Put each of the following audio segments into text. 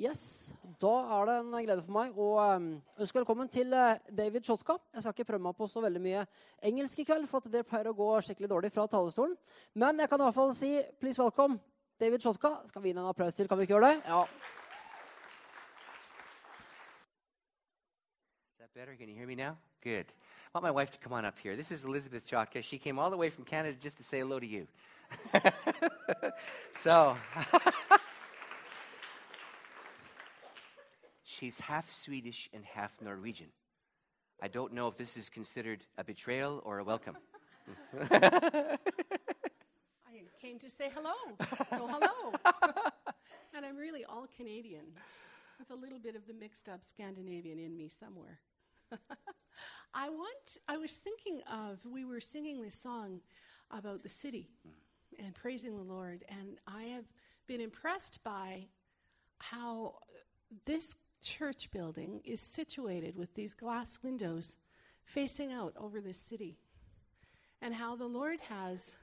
Yes, Da er det en glede for meg å um, ønske velkommen til uh, David Shotka. Jeg skal ikke prøve meg på så veldig mye engelsk i kveld, for at det pleier å gå skikkelig dårlig fra talerstolen. Men jeg kan i hvert fall si please welcome David Shotka. Skal vi gi en applaus til? Kan vi ikke gjøre det? Ja. Is that better? Can you hear me now? Good. I want my wife to come on up here. This is Elizabeth Chotka. She came all the way from Canada just to say hello to you. so, she's half Swedish and half Norwegian. I don't know if this is considered a betrayal or a welcome. I came to say hello. So, hello. and I'm really all Canadian with a little bit of the mixed up Scandinavian in me somewhere. I want I was thinking of we were singing this song about the city hmm. and praising the Lord and I have been impressed by how this church building is situated with these glass windows facing out over this city and how the Lord has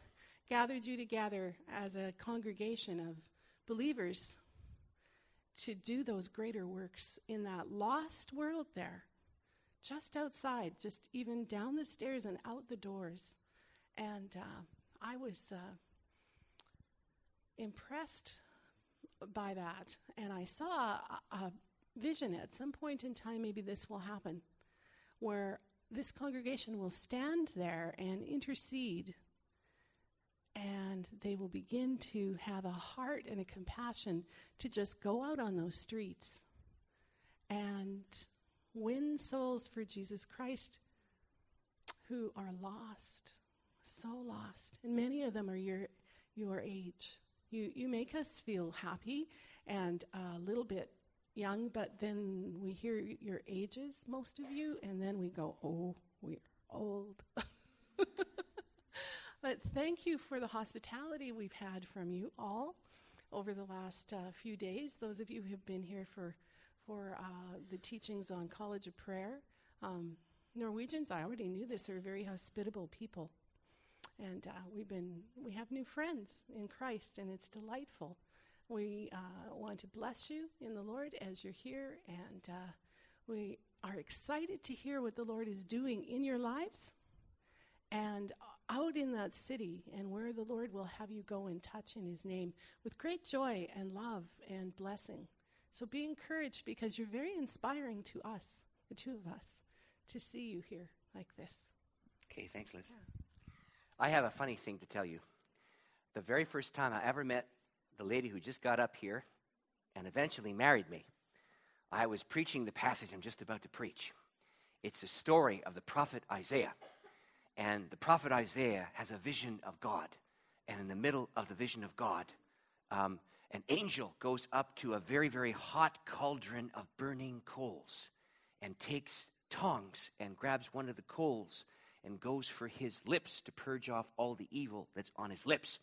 gathered you together as a congregation of believers to do those greater works in that lost world there, just outside, just even down the stairs and out the doors. And uh, I was uh, impressed by that. And I saw a, a vision at some point in time, maybe this will happen, where this congregation will stand there and intercede and they will begin to have a heart and a compassion to just go out on those streets and win souls for Jesus Christ who are lost, so lost. And many of them are your, your age. You, you make us feel happy and a little bit young, but then we hear your ages, most of you, and then we go, oh, we're old. But thank you for the hospitality we've had from you all over the last uh, few days. Those of you who have been here for, for uh, the teachings on College of Prayer. Um, Norwegians, I already knew this, are very hospitable people. And uh, we've been, we have new friends in Christ, and it's delightful. We uh, want to bless you in the Lord as you're here, and uh, we are excited to hear what the Lord is doing in your lives and out in that city and where the Lord will have you go and touch in His name with great joy and love and blessing. So be encouraged because you're very inspiring to us, the two of us, to see you here like this. Okay, thanks, Liz. I have a funny thing to tell you. The very first time I ever met the lady who just got up here and eventually married me, I was preaching the passage I'm just about to preach. It's a story of the prophet Isaiah. And the prophet Isaiah has a vision of God. And in the middle of the vision of God, um, an angel goes up to a very, very hot cauldron of burning coals and takes tongs and grabs one of the coals and goes for his lips to purge off all the evil that's on his lips.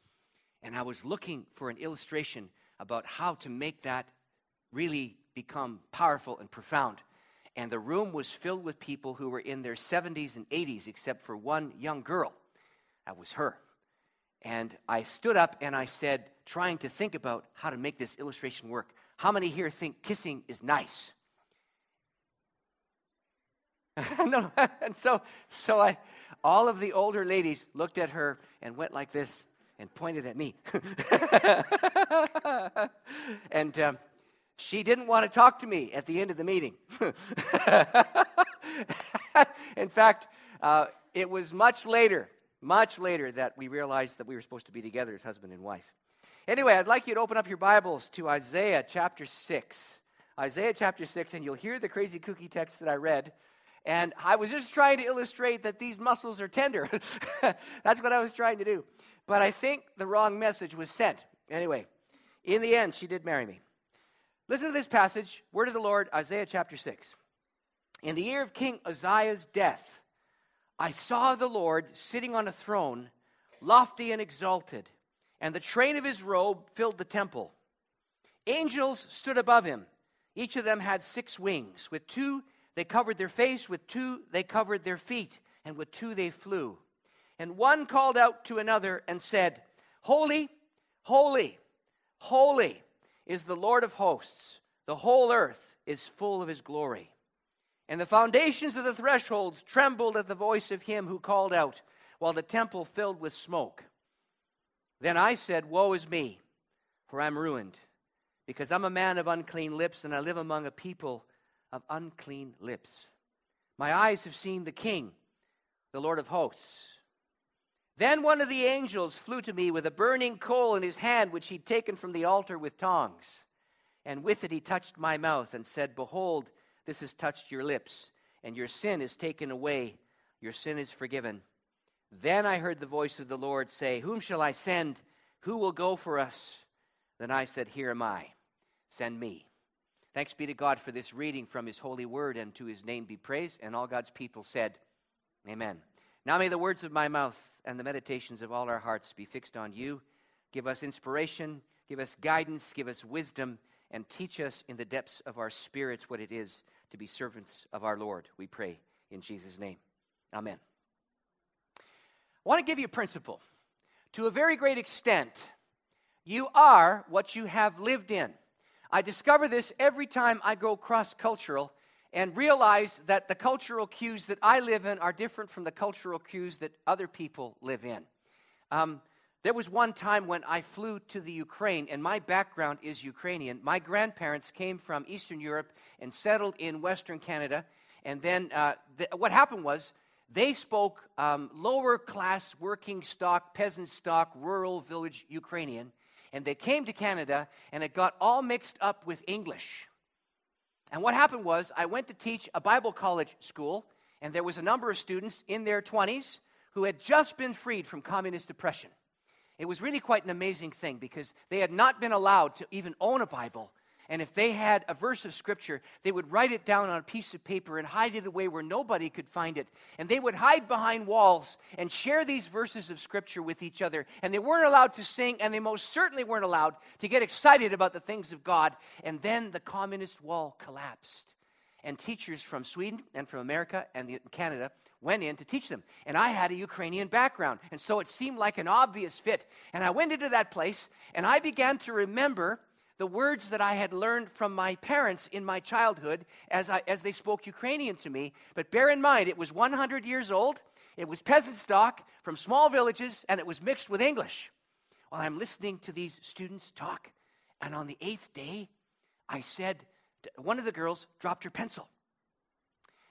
And I was looking for an illustration about how to make that really become powerful and profound and the room was filled with people who were in their 70s and 80s, except for one young girl. That was her. And I stood up and I said, trying to think about how to make this illustration work. How many here think kissing is nice? no, and so, so I, all of the older ladies looked at her and went like this and pointed at me. and um, she didn't want to talk to me at the end of the meeting. In fact, uh, it was much later, much later, that we realized that we were supposed to be together as husband and wife. Anyway, I'd like you to open up your Bibles to Isaiah chapter 6. Isaiah chapter 6, and you'll hear the crazy kooky text that I read. And I was just trying to illustrate that these muscles are tender. That's what I was trying to do. But I think the wrong message was sent. Anyway, in the end, she did marry me. Listen to this passage, word of the Lord, Isaiah chapter 6. In the year of King Uzziah's death, I saw the Lord sitting on a throne, lofty and exalted, and the train of his robe filled the temple. Angels stood above him. Each of them had six wings. With two they covered their face, with two they covered their feet, and with two they flew. And one called out to another and said, Holy, holy, holy is the Lord of hosts. The whole earth is full of his glory. And the foundations of the thresholds trembled at the voice of him who called out, while the temple filled with smoke. Then I said, Woe is me, for I'm ruined, because I'm a man of unclean lips, and I live among a people of unclean lips. My eyes have seen the King, the Lord of hosts. Then one of the angels flew to me with a burning coal in his hand, which he'd taken from the altar with tongs. And with it he touched my mouth and said, Behold, this has touched your lips, and your sin is taken away, your sin is forgiven. Then I heard the voice of the Lord say, Whom shall I send? Who will go for us? Then I said, Here am I. Send me. Thanks be to God for this reading from his holy word, and to his name be praise. And all God's people said, Amen. Now may the words of my mouth and the meditations of all our hearts be fixed on you. Give us inspiration, give us guidance, give us wisdom, and teach us in the depths of our spirits what it is to be servants of our Lord. We pray in Jesus' name. Amen. I want to give you a principle. To a very great extent, you are what you have lived in. I discover this every time I go cross cultural and realize that the cultural cues that I live in are different from the cultural cues that other people live in. Um, there was one time when I flew to the Ukraine, and my background is Ukrainian. My grandparents came from Eastern Europe and settled in Western Canada. And then uh, th- what happened was they spoke um, lower class, working stock, peasant stock, rural village Ukrainian. And they came to Canada, and it got all mixed up with English. And what happened was, I went to teach a Bible college school, and there was a number of students in their 20s who had just been freed from communist oppression. It was really quite an amazing thing because they had not been allowed to even own a Bible and if they had a verse of scripture, they would write it down on a piece of paper and hide it away where nobody could find it. And they would hide behind walls and share these verses of scripture with each other. And they weren't allowed to sing, and they most certainly weren't allowed to get excited about the things of God. And then the communist wall collapsed. And teachers from Sweden and from America and Canada went in to teach them. And I had a Ukrainian background. And so it seemed like an obvious fit. And I went into that place and I began to remember the words that I had learned from my parents in my childhood as, I, as they spoke Ukrainian to me. But bear in mind, it was 100 years old, it was peasant stock from small villages, and it was mixed with English. While I'm listening to these students talk, and on the eighth day, I said, one of the girls dropped her pencil.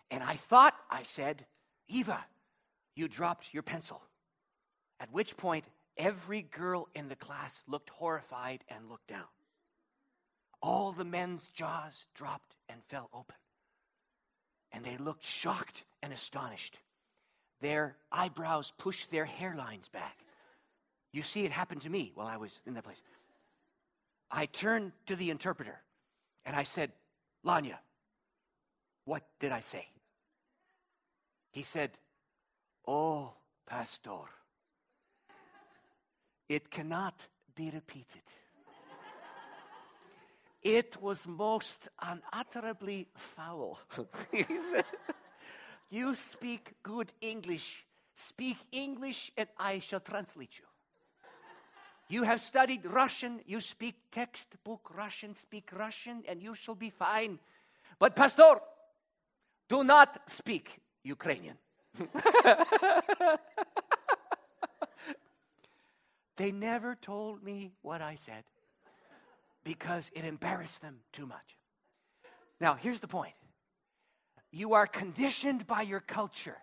And I thought I said, Eva, you dropped your pencil. At which point, every girl in the class looked horrified and looked down all the men's jaws dropped and fell open. And they looked shocked and astonished. Their eyebrows pushed their hairlines back. You see, it happened to me while I was in that place. I turned to the interpreter and I said, Lanya, what did I say? He said, Oh, Pastor, it cannot be repeated. It was most unutterably foul. You speak good English. Speak English, and I shall translate you. You have studied Russian, you speak textbook Russian, speak Russian, and you shall be fine. But, Pastor, do not speak Ukrainian. they never told me what I said because it embarrassed them too much. Now, here's the point you are conditioned by your culture,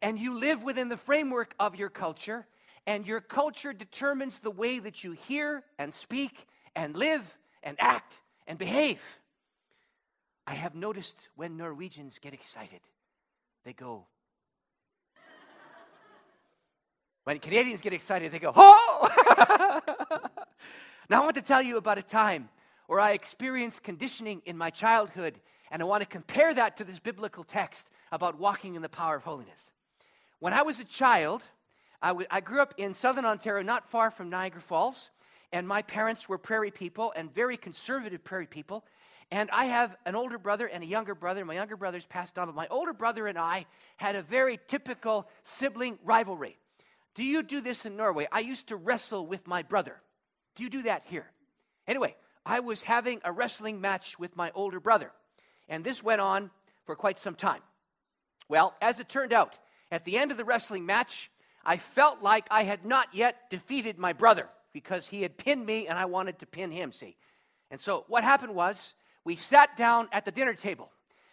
and you live within the framework of your culture, and your culture determines the way that you hear and speak and live and act and behave. I have noticed when Norwegians get excited, they go. when Canadians get excited, they go, oh! Now, I want to tell you about a time where I experienced conditioning in my childhood, and I want to compare that to this biblical text about walking in the power of holiness. When I was a child, I, w- I grew up in southern Ontario, not far from Niagara Falls, and my parents were prairie people and very conservative prairie people. And I have an older brother and a younger brother. My younger brother's passed on, but my older brother and I had a very typical sibling rivalry. Do you do this in Norway? I used to wrestle with my brother. Do you do that here? Anyway, I was having a wrestling match with my older brother. And this went on for quite some time. Well, as it turned out, at the end of the wrestling match, I felt like I had not yet defeated my brother because he had pinned me and I wanted to pin him, see. And so what happened was we sat down at the dinner table.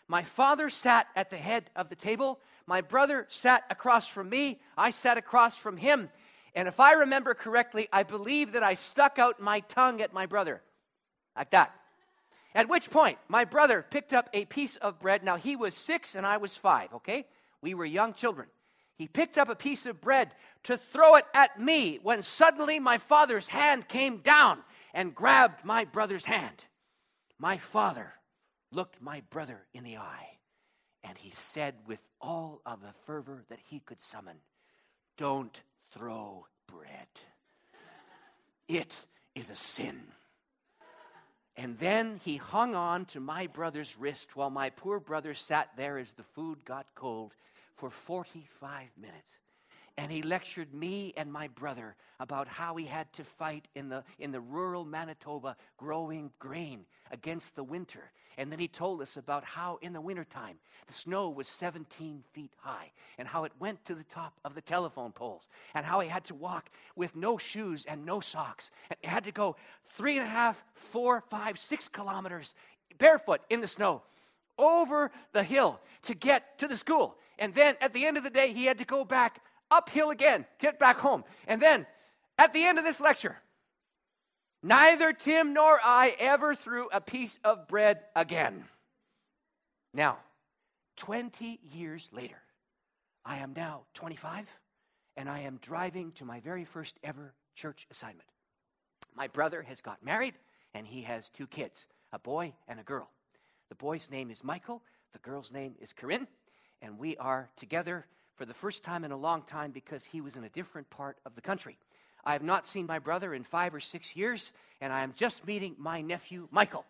My father sat at the head of the table. My brother sat across from me. I sat across from him. And if I remember correctly, I believe that I stuck out my tongue at my brother like that. At which point, my brother picked up a piece of bread. Now, he was six and I was five, okay? We were young children. He picked up a piece of bread to throw it at me when suddenly my father's hand came down and grabbed my brother's hand. My father looked my brother in the eye and he said with all of the fervor that he could summon, Don't throw bread. It is a sin. And then he hung on to my brother's wrist while my poor brother sat there as the food got cold for 45 minutes. And he lectured me and my brother about how he had to fight in the, in the rural Manitoba growing grain against the winter. And then he told us about how in the wintertime the snow was 17 feet high and how it went to the top of the telephone poles and how he had to walk with no shoes and no socks. And had to go three and a half, four, five, six kilometers barefoot in the snow over the hill to get to the school. And then at the end of the day, he had to go back uphill again, get back home. And then at the end of this lecture, neither Tim nor I ever threw a piece of bread again. Now, 20 years later, I am now 25 and I am driving to my very first ever church assignment. My brother has got married and he has two kids, a boy and a girl. The boy's name is Michael, the girl's name is Corinne, and we are together for the first time in a long time because he was in a different part of the country. I have not seen my brother in five or six years, and I am just meeting my nephew, Michael.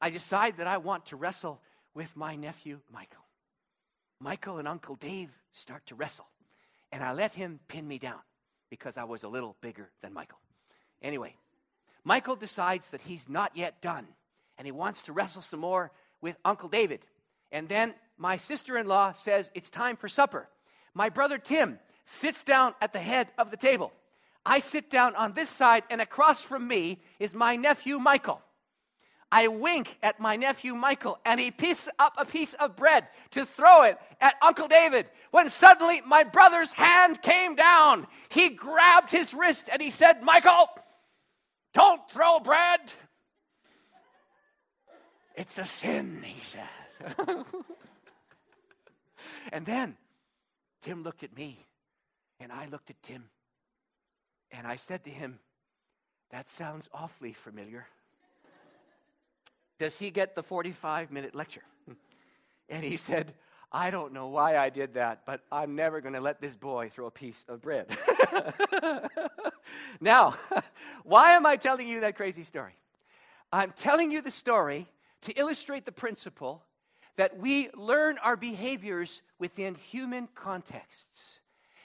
I decide that I want to wrestle with my nephew, Michael. Michael and Uncle Dave start to wrestle, and I let him pin me down because I was a little bigger than Michael. Anyway, Michael decides that he's not yet done, and he wants to wrestle some more with Uncle David. And then my sister in law says it's time for supper. My brother Tim sits down at the head of the table. I sit down on this side, and across from me is my nephew Michael. I wink at my nephew Michael, and he picks up a piece of bread to throw it at Uncle David. When suddenly my brother's hand came down, he grabbed his wrist and he said, Michael, don't throw bread. It's a sin, he said. And then Tim looked at me, and I looked at Tim, and I said to him, That sounds awfully familiar. Does he get the 45 minute lecture? And he said, I don't know why I did that, but I'm never going to let this boy throw a piece of bread. now, why am I telling you that crazy story? I'm telling you the story to illustrate the principle that we learn our behaviors within human contexts.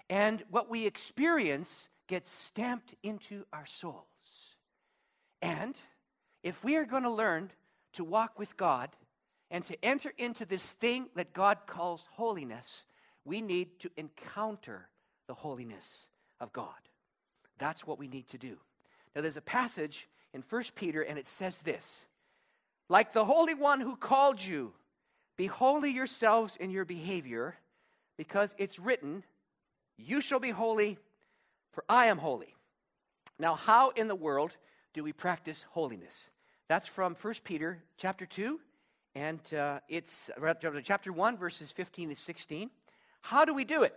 And what we experience gets stamped into our souls. And if we are going to learn to walk with God and to enter into this thing that God calls holiness, we need to encounter the holiness of God. That's what we need to do. Now, there's a passage in 1 Peter, and it says this Like the Holy One who called you, be holy yourselves in your behavior, because it's written, You shall be holy, for I am holy. Now, how in the world do we practice holiness? That's from 1 Peter chapter 2, and uh, it's chapter 1, verses 15 to 16. How do we do it?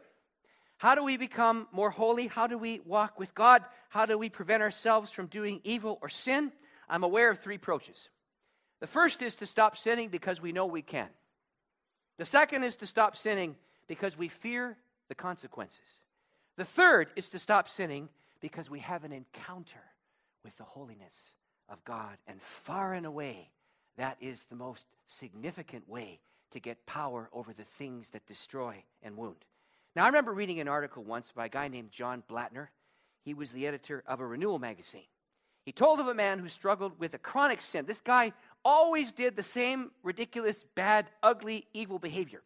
How do we become more holy? How do we walk with God? How do we prevent ourselves from doing evil or sin? I'm aware of three approaches. The first is to stop sinning because we know we can. The second is to stop sinning because we fear the consequences. The third is to stop sinning because we have an encounter with the holiness of God. And far and away, that is the most significant way to get power over the things that destroy and wound. Now, I remember reading an article once by a guy named John Blattner. He was the editor of a renewal magazine. He told of a man who struggled with a chronic sin. This guy always did the same ridiculous, bad, ugly, evil behavior.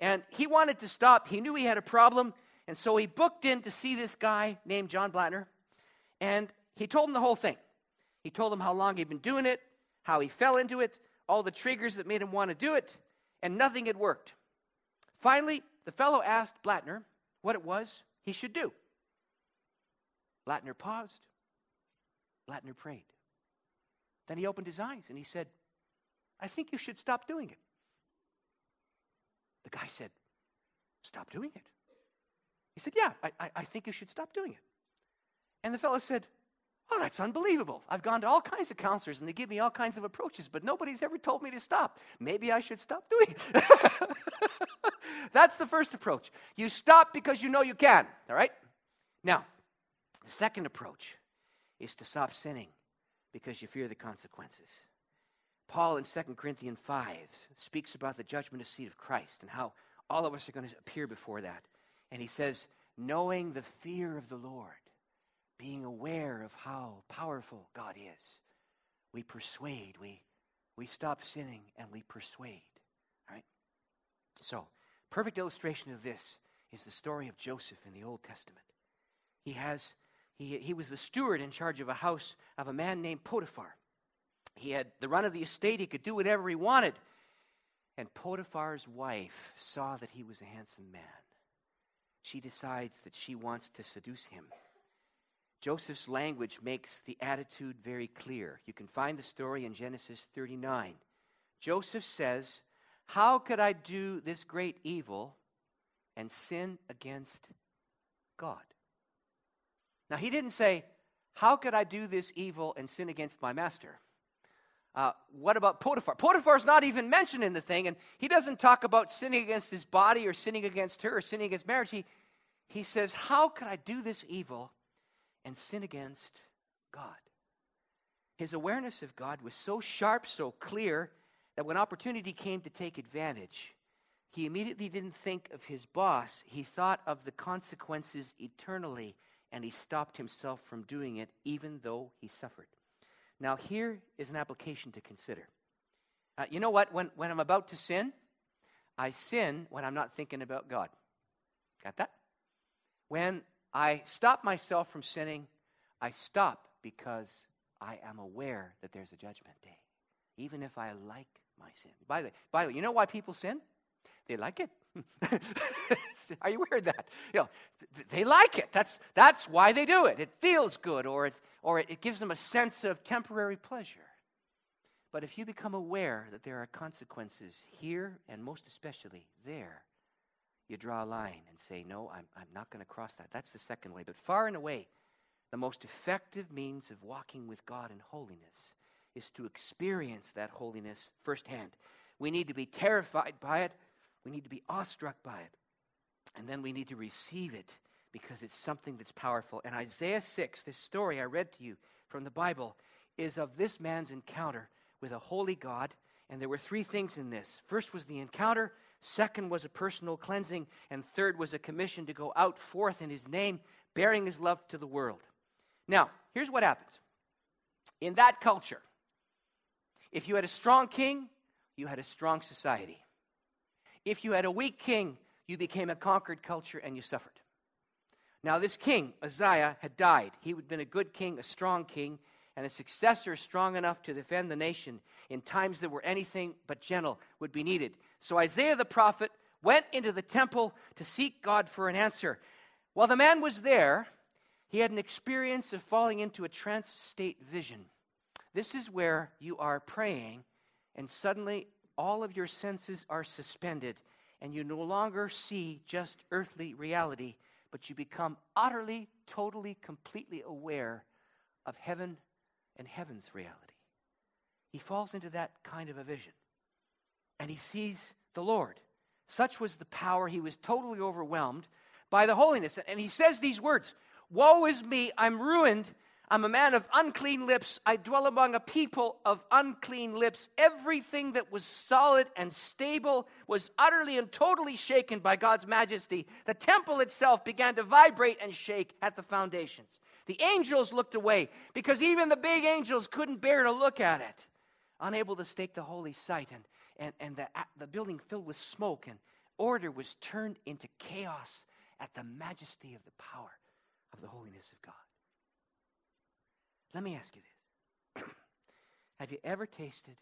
And he wanted to stop. He knew he had a problem. And so he booked in to see this guy named John Blattner. And he told him the whole thing. He told him how long he'd been doing it, how he fell into it, all the triggers that made him want to do it, and nothing had worked. Finally, the fellow asked Blattner what it was he should do. Blattner paused. Blattner prayed. Then he opened his eyes and he said, I think you should stop doing it. The guy said, Stop doing it. He said, Yeah, I, I, I think you should stop doing it. And the fellow said, Oh, that's unbelievable. I've gone to all kinds of counselors and they give me all kinds of approaches, but nobody's ever told me to stop. Maybe I should stop doing it. that's the first approach. You stop because you know you can, all right? Now, the second approach is to stop sinning because you fear the consequences. Paul in 2 Corinthians 5 speaks about the judgment of seat of Christ and how all of us are going to appear before that. And he says, knowing the fear of the Lord being aware of how powerful God is, we persuade, we, we stop sinning, and we persuade. All right? So, perfect illustration of this is the story of Joseph in the Old Testament. He has he, he was the steward in charge of a house of a man named Potiphar. He had the run of the estate, he could do whatever he wanted. And Potiphar's wife saw that he was a handsome man. She decides that she wants to seduce him. Joseph's language makes the attitude very clear. You can find the story in Genesis 39. Joseph says, How could I do this great evil and sin against God? Now, he didn't say, How could I do this evil and sin against my master? Uh, what about Potiphar? Potiphar's not even mentioned in the thing, and he doesn't talk about sinning against his body or sinning against her or sinning against marriage. He, he says, How could I do this evil and sin against God. His awareness of God was so sharp, so clear, that when opportunity came to take advantage, he immediately didn't think of his boss. He thought of the consequences eternally, and he stopped himself from doing it, even though he suffered. Now, here is an application to consider. Uh, you know what? When, when I'm about to sin, I sin when I'm not thinking about God. Got that? When I stop myself from sinning. I stop because I am aware that there's a judgment day, even if I like my sin. By the by the way, you know why people sin? They like it. Are you aware that? You know, th- they like it. That's, that's why they do it. It feels good, or, it, or it, it gives them a sense of temporary pleasure. But if you become aware that there are consequences here, and most especially there, you draw a line and say, No, I'm, I'm not going to cross that. That's the second way. But far and away, the most effective means of walking with God in holiness is to experience that holiness firsthand. We need to be terrified by it, we need to be awestruck by it, and then we need to receive it because it's something that's powerful. And Isaiah 6, this story I read to you from the Bible, is of this man's encounter with a holy God. And there were three things in this. First was the encounter, Second was a personal cleansing. And third was a commission to go out forth in his name, bearing his love to the world. Now, here's what happens. In that culture, if you had a strong king, you had a strong society. If you had a weak king, you became a conquered culture and you suffered. Now, this king, Uzziah, had died. He had been a good king, a strong king, and a successor strong enough to defend the nation in times that were anything but gentle would be needed. So Isaiah the prophet went into the temple to seek God for an answer. While the man was there, he had an experience of falling into a trance state vision. This is where you are praying, and suddenly all of your senses are suspended, and you no longer see just earthly reality, but you become utterly, totally, completely aware of heaven and heaven's reality. He falls into that kind of a vision. And he sees the Lord. Such was the power. He was totally overwhelmed by the holiness. And he says these words Woe is me, I'm ruined. I'm a man of unclean lips. I dwell among a people of unclean lips. Everything that was solid and stable was utterly and totally shaken by God's majesty. The temple itself began to vibrate and shake at the foundations. The angels looked away because even the big angels couldn't bear to look at it, unable to stake the holy sight. And, and, and the, the building filled with smoke, and order was turned into chaos at the majesty of the power of the holiness of God. Let me ask you this Have you ever tasted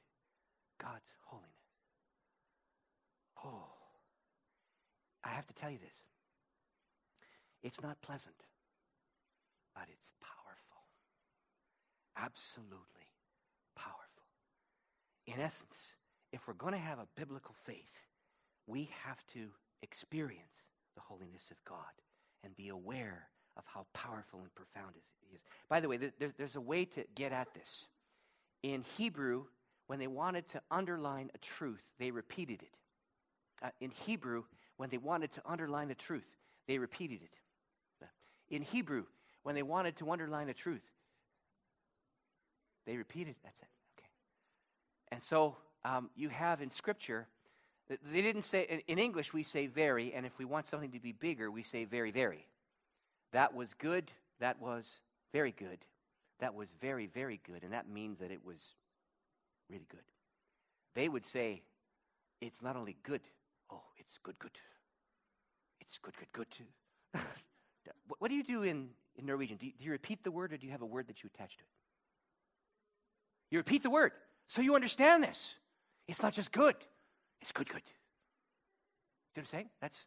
God's holiness? Oh, I have to tell you this. It's not pleasant, but it's powerful. Absolutely powerful. In essence, if we're going to have a biblical faith, we have to experience the holiness of God and be aware of how powerful and profound it is. By the way, there's, there's a way to get at this. In Hebrew, when they wanted to underline a truth, they repeated it. Uh, in Hebrew, when they wanted to underline a truth, they repeated it. Uh, in Hebrew, when they wanted to underline a truth, they repeated. That's it. Okay. And so um, you have in Scripture, they didn't say, in English, we say very, and if we want something to be bigger, we say very, very. That was good. That was very good. That was very, very good. And that means that it was really good. They would say, it's not only good, oh, it's good, good. It's good, good, good what do you do in, in Norwegian? Do you, do you repeat the word or do you have a word that you attach to it? You repeat the word. So you understand this. It's not just good, it's good, good. you See what I'm saying? That's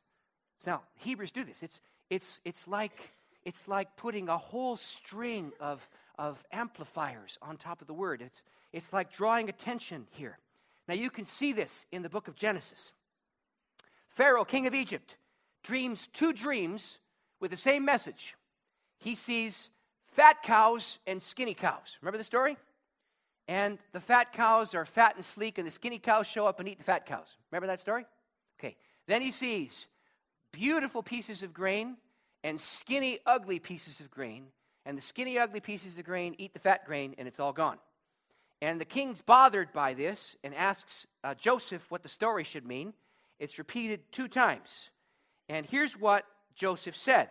now Hebrews do this. It's it's it's like it's like putting a whole string of of amplifiers on top of the word. It's it's like drawing attention here. Now you can see this in the book of Genesis. Pharaoh, king of Egypt, dreams two dreams with the same message. He sees fat cows and skinny cows. Remember the story? And the fat cows are fat and sleek, and the skinny cows show up and eat the fat cows. Remember that story? Okay. Then he sees beautiful pieces of grain and skinny, ugly pieces of grain. And the skinny, ugly pieces of grain eat the fat grain, and it's all gone. And the king's bothered by this and asks uh, Joseph what the story should mean. It's repeated two times. And here's what Joseph said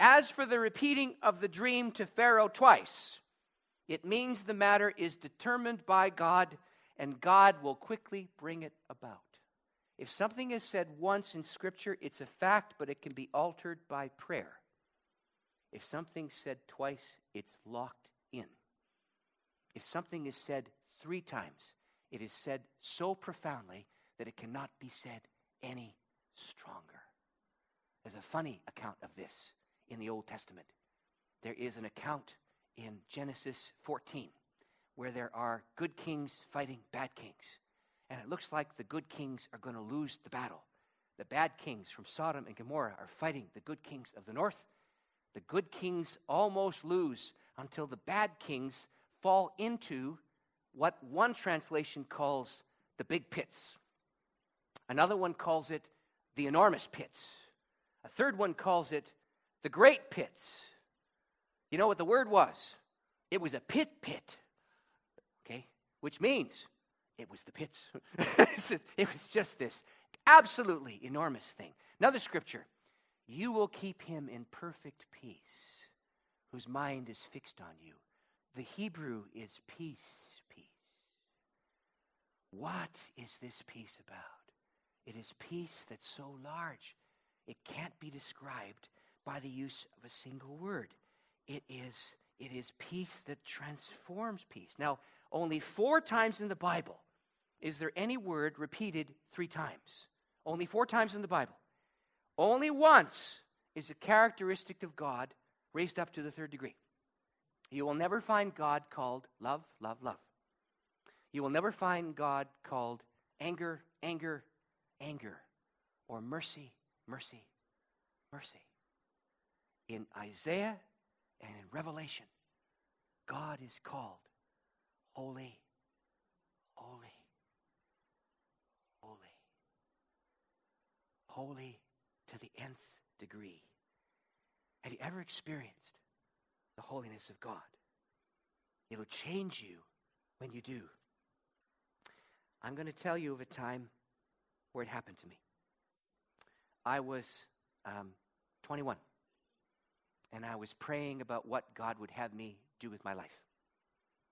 As for the repeating of the dream to Pharaoh twice, it means the matter is determined by God, and God will quickly bring it about. If something is said once in Scripture, it's a fact, but it can be altered by prayer. If something's said twice, it's locked in. If something is said three times, it is said so profoundly that it cannot be said any stronger. There's a funny account of this in the Old Testament. There is an account in Genesis 14 where there are good kings fighting bad kings. And it looks like the good kings are going to lose the battle. The bad kings from Sodom and Gomorrah are fighting the good kings of the north. The good kings almost lose until the bad kings fall into what one translation calls the big pits. Another one calls it the enormous pits. A third one calls it the great pits. You know what the word was? It was a pit pit. Okay? Which means it was the pits. it was just this absolutely enormous thing. Another scripture you will keep him in perfect peace, whose mind is fixed on you. The Hebrew is peace, peace. What is this peace about? It is peace that's so large, it can't be described by the use of a single word. It is, it is peace that transforms peace. Now, only four times in the Bible is there any word repeated three times. Only four times in the Bible. Only once is a characteristic of God raised up to the third degree. You will never find God called love, love, love. You will never find God called anger, anger, anger, or mercy, mercy, mercy. In Isaiah and in Revelation, God is called holy, holy, holy to the nth degree. Have you ever experienced the holiness of God? It'll change you when you do. I'm going to tell you of a time where it happened to me. I was um, 21 and I was praying about what God would have me do with my life.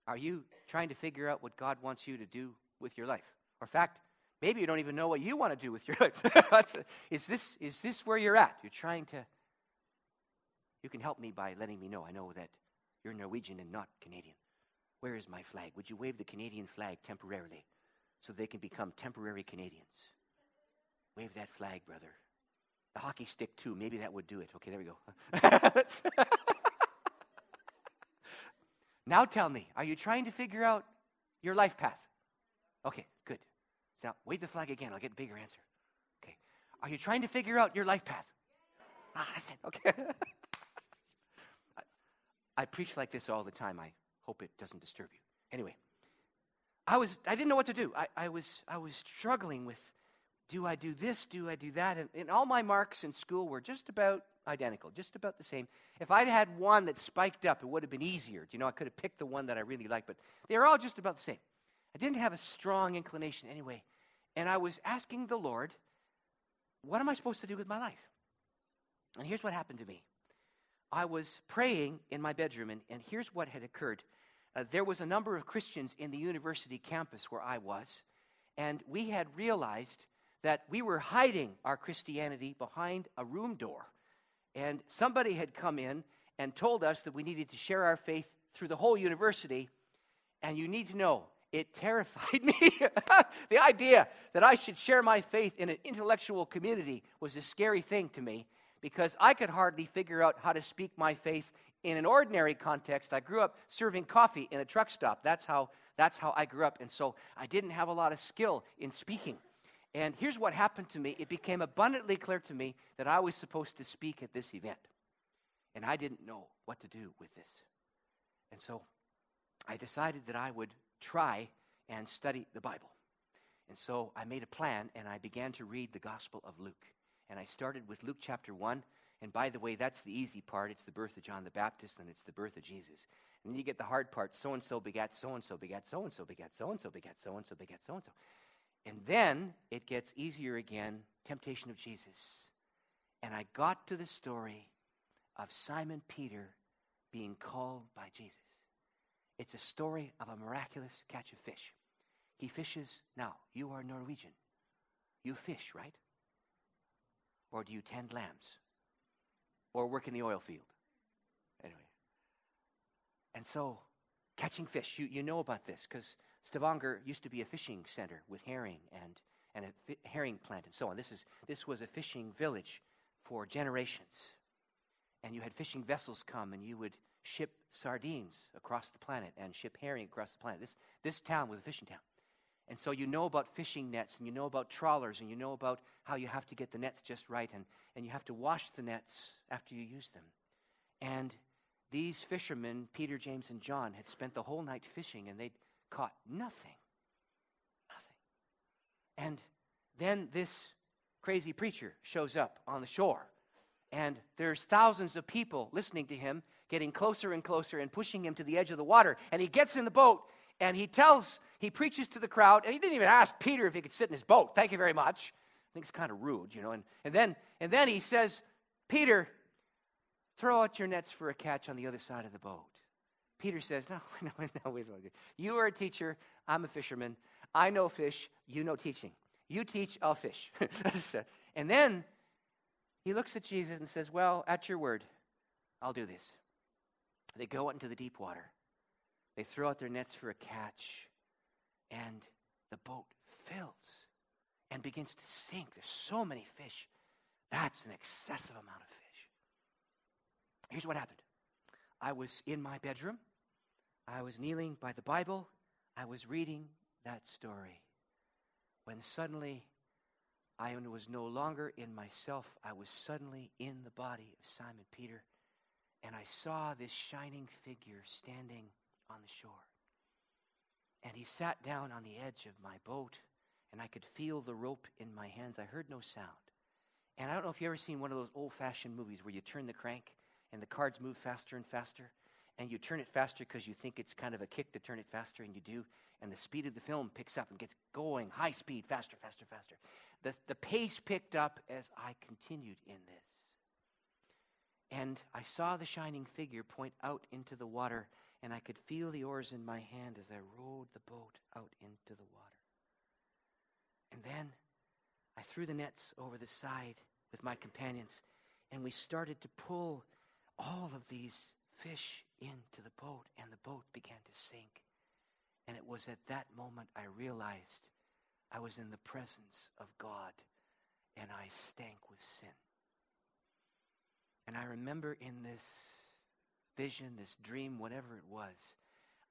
Are you trying to figure out what God wants you to do with your life? Or, fact, maybe you don't even know what you want to do with your life. is, this, is this where you're at? You're trying to. You can help me by letting me know. I know that you're Norwegian and not Canadian. Where is my flag? Would you wave the Canadian flag temporarily so they can become temporary Canadians? Wave that flag, brother. The hockey stick, too. Maybe that would do it. Okay, there we go. now tell me, are you trying to figure out your life path? Okay, now wave the flag again. I'll get a bigger answer. Okay. Are you trying to figure out your life path? Ah, that's it. Okay. I, I preach like this all the time. I hope it doesn't disturb you. Anyway, I was I didn't know what to do. I, I was I was struggling with do I do this? Do I do that? And, and all my marks in school were just about identical, just about the same. If I'd had one that spiked up, it would have been easier. You know, I could have picked the one that I really liked, but they were all just about the same. I didn't have a strong inclination anyway. And I was asking the Lord, what am I supposed to do with my life? And here's what happened to me. I was praying in my bedroom, and, and here's what had occurred. Uh, there was a number of Christians in the university campus where I was, and we had realized that we were hiding our Christianity behind a room door. And somebody had come in and told us that we needed to share our faith through the whole university. And you need to know, it terrified me. the idea that I should share my faith in an intellectual community was a scary thing to me because I could hardly figure out how to speak my faith in an ordinary context. I grew up serving coffee in a truck stop. That's how, that's how I grew up. And so I didn't have a lot of skill in speaking. And here's what happened to me it became abundantly clear to me that I was supposed to speak at this event. And I didn't know what to do with this. And so I decided that I would try and study the Bible. And so I made a plan and I began to read the Gospel of Luke. And I started with Luke chapter 1. And by the way, that's the easy part. It's the birth of John the Baptist and it's the birth of Jesus. And then you get the hard part so and so begat so and so begat so and so begat so and so begat so and so begat so and so. And then it gets easier again temptation of Jesus. And I got to the story of Simon Peter being called by Jesus. It's a story of a miraculous catch of fish. He fishes. Now, you are Norwegian. You fish, right? Or do you tend lambs? Or work in the oil field? Anyway. And so, catching fish, you, you know about this because Stavanger used to be a fishing center with herring and, and a fi- herring plant and so on. This, is, this was a fishing village for generations. And you had fishing vessels come and you would ship sardines across the planet and ship herring across the planet. This, this town was a fishing town. And so you know about fishing nets and you know about trawlers and you know about how you have to get the nets just right and, and you have to wash the nets after you use them. And these fishermen, Peter, James, and John, had spent the whole night fishing and they'd caught nothing. Nothing. And then this crazy preacher shows up on the shore. And there's thousands of people listening to him, getting closer and closer and pushing him to the edge of the water. And he gets in the boat and he tells, he preaches to the crowd, and he didn't even ask Peter if he could sit in his boat. Thank you very much. I think it's kind of rude, you know. And, and, then, and then he says, Peter, throw out your nets for a catch on the other side of the boat. Peter says, No, no, no, wait, wait. You are a teacher. I'm a fisherman. I know fish. You know teaching. You teach, I'll fish. and then he looks at Jesus and says, Well, at your word, I'll do this. They go out into the deep water. They throw out their nets for a catch, and the boat fills and begins to sink. There's so many fish. That's an excessive amount of fish. Here's what happened I was in my bedroom. I was kneeling by the Bible. I was reading that story. When suddenly I was no longer in myself, I was suddenly in the body of Simon Peter, and I saw this shining figure standing on the shore. And he sat down on the edge of my boat, and I could feel the rope in my hands. I heard no sound. And I don't know if you've ever seen one of those old fashioned movies where you turn the crank and the cards move faster and faster and you turn it faster because you think it's kind of a kick to turn it faster, and you do, and the speed of the film picks up and gets going high speed, faster, faster, faster. The, the pace picked up as I continued in this. And I saw the shining figure point out into the water, and I could feel the oars in my hand as I rowed the boat out into the water. And then I threw the nets over the side with my companions, and we started to pull all of these fish into the boat, and the boat began to sink. And it was at that moment I realized I was in the presence of God, and I stank with sin. And I remember in this vision, this dream, whatever it was,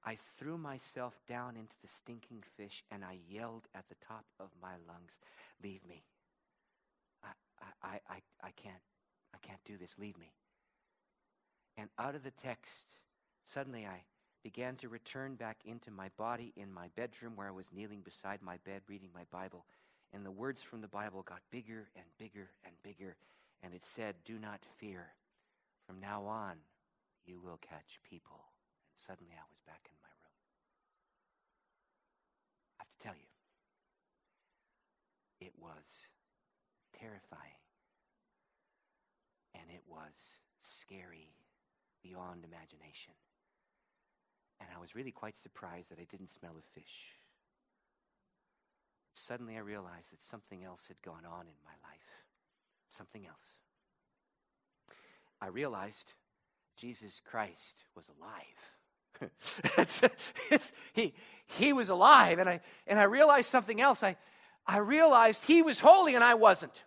I threw myself down into the stinking fish and I yelled at the top of my lungs, Leave me. I, I, I, I, can't, I can't do this. Leave me. And out of the text, suddenly I began to return back into my body in my bedroom where I was kneeling beside my bed reading my Bible. And the words from the Bible got bigger and bigger and bigger. And it said, Do not fear. From now on, you will catch people. And suddenly I was back in my room. I have to tell you, it was terrifying. And it was scary beyond imagination. And I was really quite surprised that I didn't smell a fish. Suddenly I realized that something else had gone on in my life. Something else. I realized Jesus Christ was alive. it's, it's, he, he was alive. And I, and I realized something else. I, I realized he was holy and I wasn't.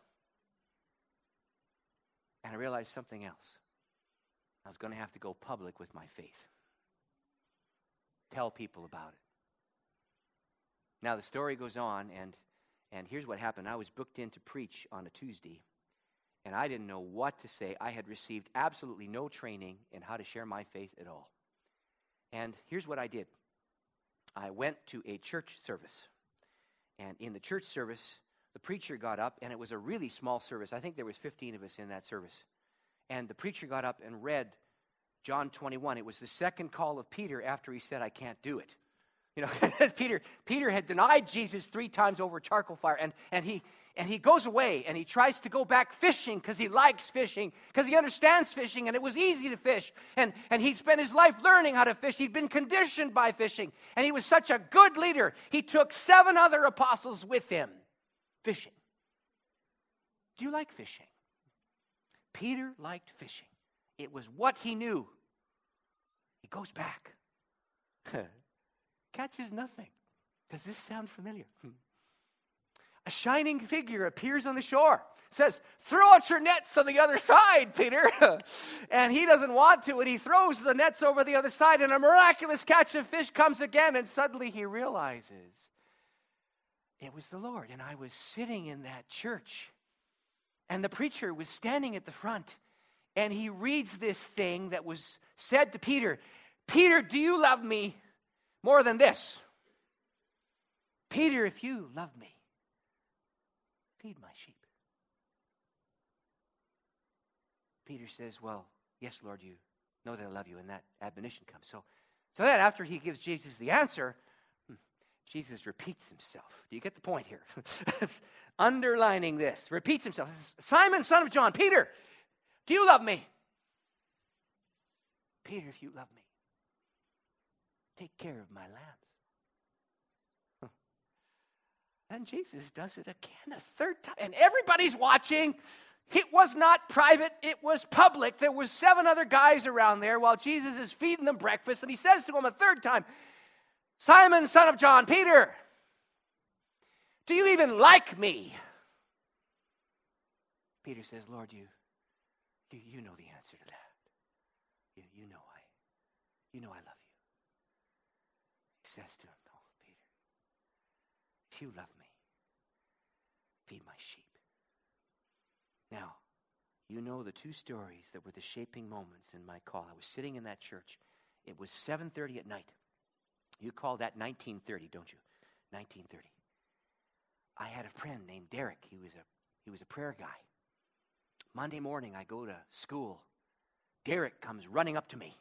And I realized something else. I was going to have to go public with my faith, tell people about it. Now, the story goes on, and, and here's what happened I was booked in to preach on a Tuesday and I didn't know what to say. I had received absolutely no training in how to share my faith at all. And here's what I did I went to a church service. And in the church service, the preacher got up, and it was a really small service. I think there was 15 of us in that service. And the preacher got up and read John 21. It was the second call of Peter after he said, I can't do it. You know, Peter, Peter had denied Jesus three times over charcoal fire, and, and, he, and he goes away and he tries to go back fishing because he likes fishing, because he understands fishing, and it was easy to fish. And, and he'd spent his life learning how to fish. He'd been conditioned by fishing, and he was such a good leader. He took seven other apostles with him fishing. Do you like fishing? Peter liked fishing, it was what he knew. He goes back. catches nothing. Does this sound familiar? Hmm. A shining figure appears on the shore. Says, Throw out your nets on the other side, Peter. and he doesn't want to, and he throws the nets over the other side, and a miraculous catch of fish comes again, and suddenly he realizes it was the Lord. And I was sitting in that church, and the preacher was standing at the front, and he reads this thing that was said to Peter Peter, do you love me? More than this. Peter, if you love me, feed my sheep. Peter says, Well, yes, Lord, you know that I love you, and that admonition comes. So, so then after he gives Jesus the answer, hmm, Jesus repeats himself. Do you get the point here? underlining this. Repeats himself. Simon, son of John, Peter, do you love me? Peter, if you love me, take care of my lambs. And Jesus does it again a third time. And everybody's watching. It was not private, it was public. There was seven other guys around there while Jesus is feeding them breakfast. And he says to them a third time, Simon, son of John, Peter, do you even like me? Peter says, Lord, you, you, you know the answer to that. You, you know I, you know I love you says to him, No, Peter, if you love me, feed my sheep. Now, you know the two stories that were the shaping moments in my call. I was sitting in that church. It was 7:30 at night. You call that 1930, don't you? 1930. I had a friend named Derek. He was a he was a prayer guy. Monday morning I go to school. Derek comes running up to me.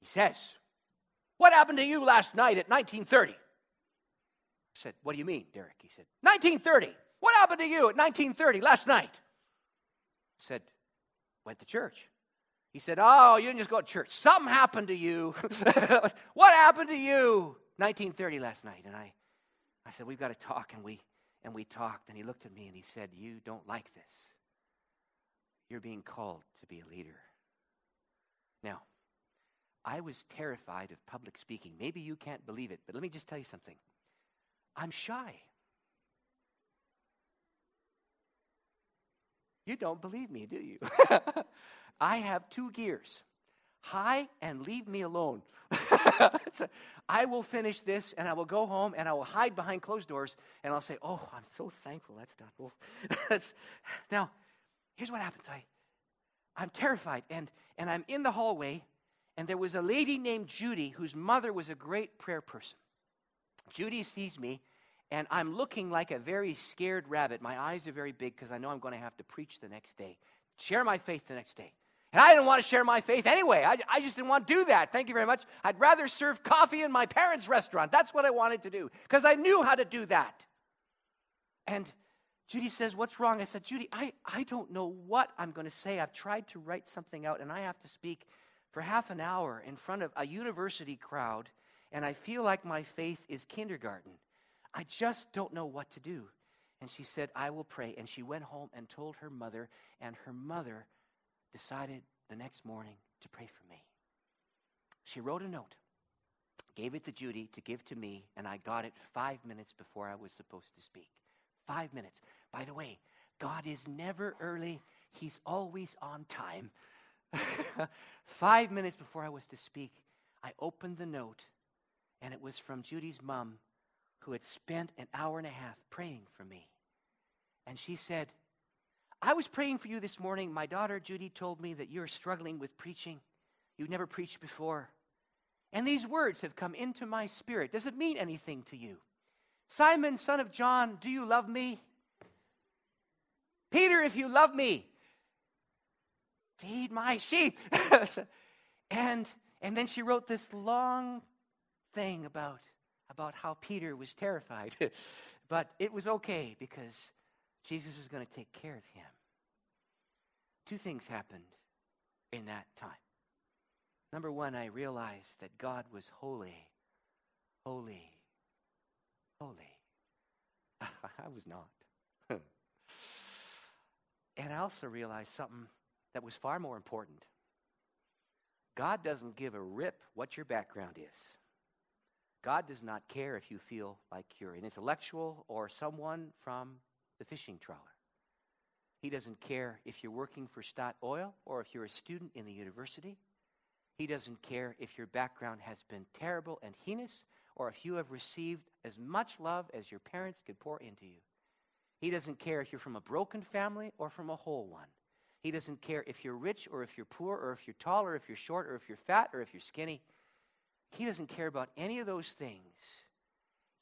He says, what happened to you last night at 1930? I said, What do you mean, Derek? He said, 1930. What happened to you at 1930 last night? I said, Went to church. He said, Oh, you didn't just go to church. Something happened to you. what happened to you? 1930 last night. And I, I said, We've got to talk. And we, and we talked. And he looked at me and he said, You don't like this. You're being called to be a leader. Now, I was terrified of public speaking. Maybe you can't believe it, but let me just tell you something. I'm shy. You don't believe me, do you? I have two gears high and leave me alone. so I will finish this and I will go home and I will hide behind closed doors and I'll say, Oh, I'm so thankful that's done. Well, that's, now, here's what happens I, I'm terrified and, and I'm in the hallway and there was a lady named Judy whose mother was a great prayer person. Judy sees me and I'm looking like a very scared rabbit. My eyes are very big because I know I'm going to have to preach the next day, share my faith the next day. And I didn't want to share my faith anyway. I, I just didn't want to do that. Thank you very much. I'd rather serve coffee in my parents' restaurant. That's what I wanted to do because I knew how to do that. And Judy says, What's wrong? I said, Judy, I, I don't know what I'm going to say. I've tried to write something out and I have to speak for half an hour in front of a university crowd, and I feel like my faith is kindergarten. I just don't know what to do. And she said, I will pray. And she went home and told her mother, and her mother decided the next morning to pray for me. She wrote a note, gave it to Judy to give to me, and I got it five minutes before I was supposed to speak. Five minutes. By the way, God is never early, He's always on time. five minutes before I was to speak, I opened the note, and it was from Judy's mom who had spent an hour and a half praying for me. And she said, I was praying for you this morning. My daughter Judy told me that you're struggling with preaching. You've never preached before. And these words have come into my spirit. Does it mean anything to you? Simon, son of John, do you love me? Peter, if you love me, feed my sheep. and, and then she wrote this long thing about about how Peter was terrified. but it was okay because Jesus was going to take care of him. Two things happened in that time. Number one, I realized that God was holy, holy, holy. I was not. and I also realized something that was far more important. God doesn't give a rip what your background is. God does not care if you feel like you're an intellectual or someone from the fishing trawler. He doesn't care if you're working for Statoil or if you're a student in the university. He doesn't care if your background has been terrible and heinous or if you have received as much love as your parents could pour into you. He doesn't care if you're from a broken family or from a whole one. He doesn't care if you're rich or if you're poor or if you're tall or if you're short or if you're fat or if you're skinny. He doesn't care about any of those things.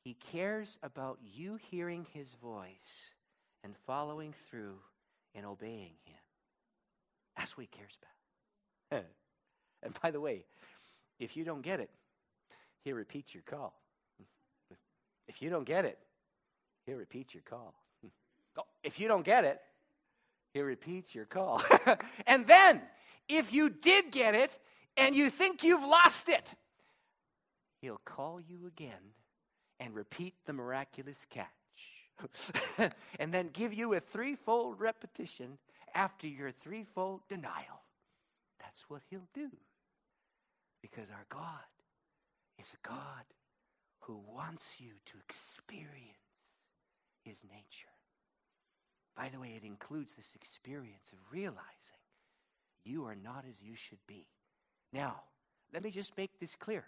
He cares about you hearing his voice and following through and obeying him. That's what he cares about. and by the way, if you don't get it, he'll repeat your call. If you don't get it, he'll repeat your call. Oh, if you don't get it, he repeats your call. and then, if you did get it and you think you've lost it, He'll call you again and repeat the miraculous catch. and then give you a threefold repetition after your threefold denial. That's what he'll do. Because our God is a God who wants you to experience his nature. By the way, it includes this experience of realizing you are not as you should be. Now, let me just make this clear.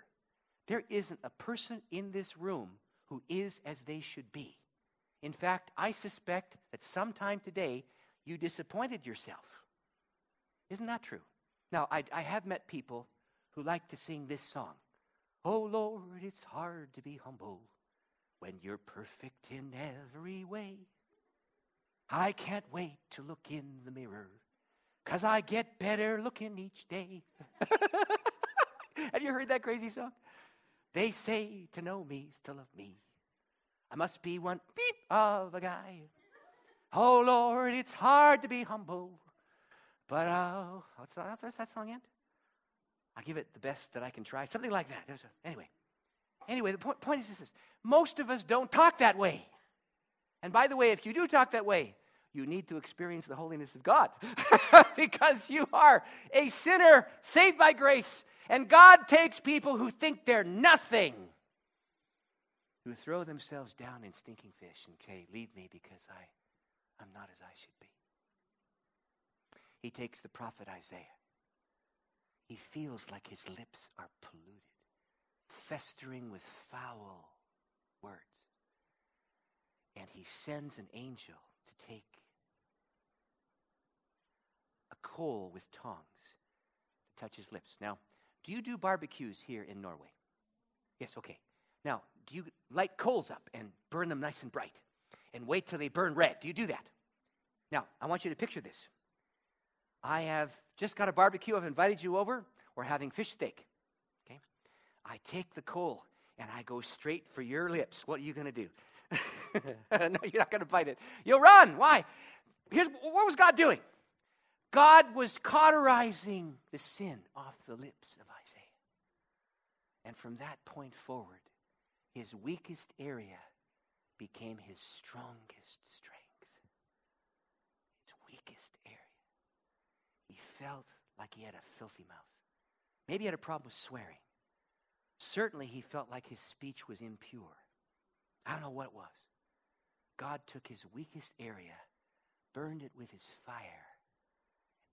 There isn't a person in this room who is as they should be. In fact, I suspect that sometime today you disappointed yourself. Isn't that true? Now, I, I have met people who like to sing this song Oh Lord, it's hard to be humble when you're perfect in every way. I can't wait to look in the mirror because I get better looking each day. have you heard that crazy song? They say to know me is to love me. I must be one beep of a guy. Oh Lord, it's hard to be humble, But oh, what's that, what's that song end? I give it the best that I can try. Something like that. Anyway, anyway, the point, point is this: most of us don't talk that way. And by the way, if you do talk that way, you need to experience the holiness of God because you are a sinner saved by grace. And God takes people who think they're nothing, who throw themselves down in stinking fish and say, Leave me because I, I'm not as I should be. He takes the prophet Isaiah. He feels like his lips are polluted, festering with foul words. And he sends an angel to take coal with tongs to touch his lips. Now, do you do barbecues here in Norway? Yes, okay. Now, do you light coals up and burn them nice and bright and wait till they burn red? Do you do that? Now, I want you to picture this. I have just got a barbecue. I've invited you over. We're having fish steak. Okay? I take the coal and I go straight for your lips. What are you going to do? no, you're not going to bite it. You'll run. Why? Here's what was God doing? God was cauterizing the sin off the lips of Isaiah. And from that point forward, his weakest area became his strongest strength. His weakest area. He felt like he had a filthy mouth. Maybe he had a problem with swearing. Certainly, he felt like his speech was impure. I don't know what it was. God took his weakest area, burned it with his fire,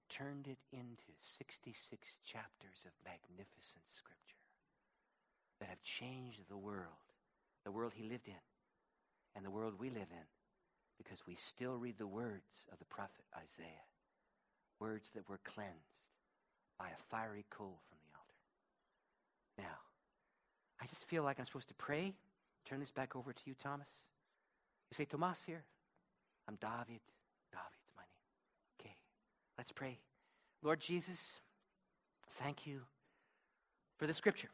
turned it into 66 chapters of magnificent scripture that have changed the world, the world he lived in, and the world we live in, because we still read the words of the prophet Isaiah, words that were cleansed by a fiery coal from the altar. Now, I just feel like I'm supposed to pray. Turn this back over to you, Thomas. You say, Tomas here. I'm David. Okay, let's pray. Lord Jesus, thank you for the scripture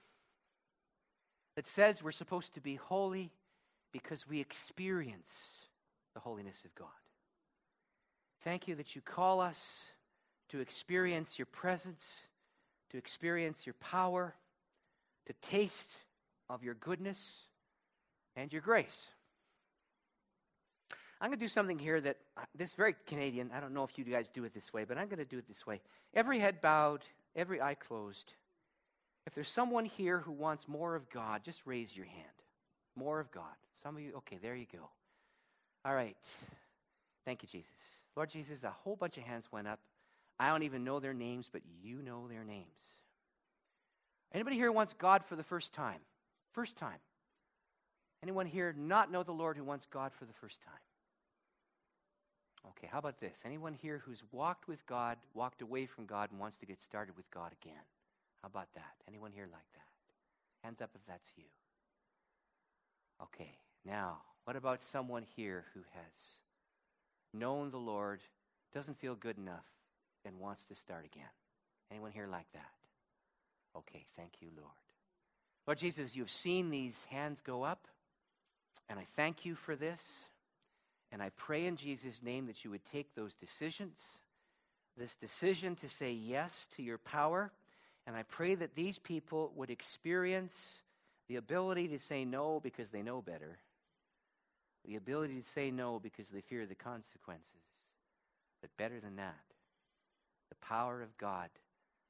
that says we're supposed to be holy because we experience the holiness of God. Thank you that you call us to experience your presence, to experience your power, to taste of your goodness and your grace. I'm going to do something here that uh, this very Canadian. I don't know if you guys do it this way, but I'm going to do it this way. Every head bowed, every eye closed. If there's someone here who wants more of God, just raise your hand. More of God. Some of you, okay, there you go. All right. Thank you, Jesus. Lord Jesus, a whole bunch of hands went up. I don't even know their names, but you know their names. Anybody here wants God for the first time? First time. Anyone here not know the Lord who wants God for the first time? Okay, how about this? Anyone here who's walked with God, walked away from God, and wants to get started with God again? How about that? Anyone here like that? Hands up if that's you. Okay, now, what about someone here who has known the Lord, doesn't feel good enough, and wants to start again? Anyone here like that? Okay, thank you, Lord. Lord Jesus, you've seen these hands go up, and I thank you for this. And I pray in Jesus' name that you would take those decisions, this decision to say yes to your power. And I pray that these people would experience the ability to say no because they know better, the ability to say no because they fear the consequences. But better than that, the power of God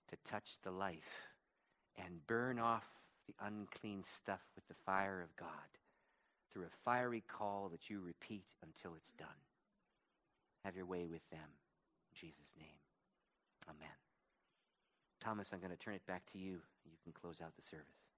to touch the life and burn off the unclean stuff with the fire of God through a fiery call that you repeat until it's done. Have your way with them. In Jesus' name. Amen. Thomas, I'm going to turn it back to you. You can close out the service.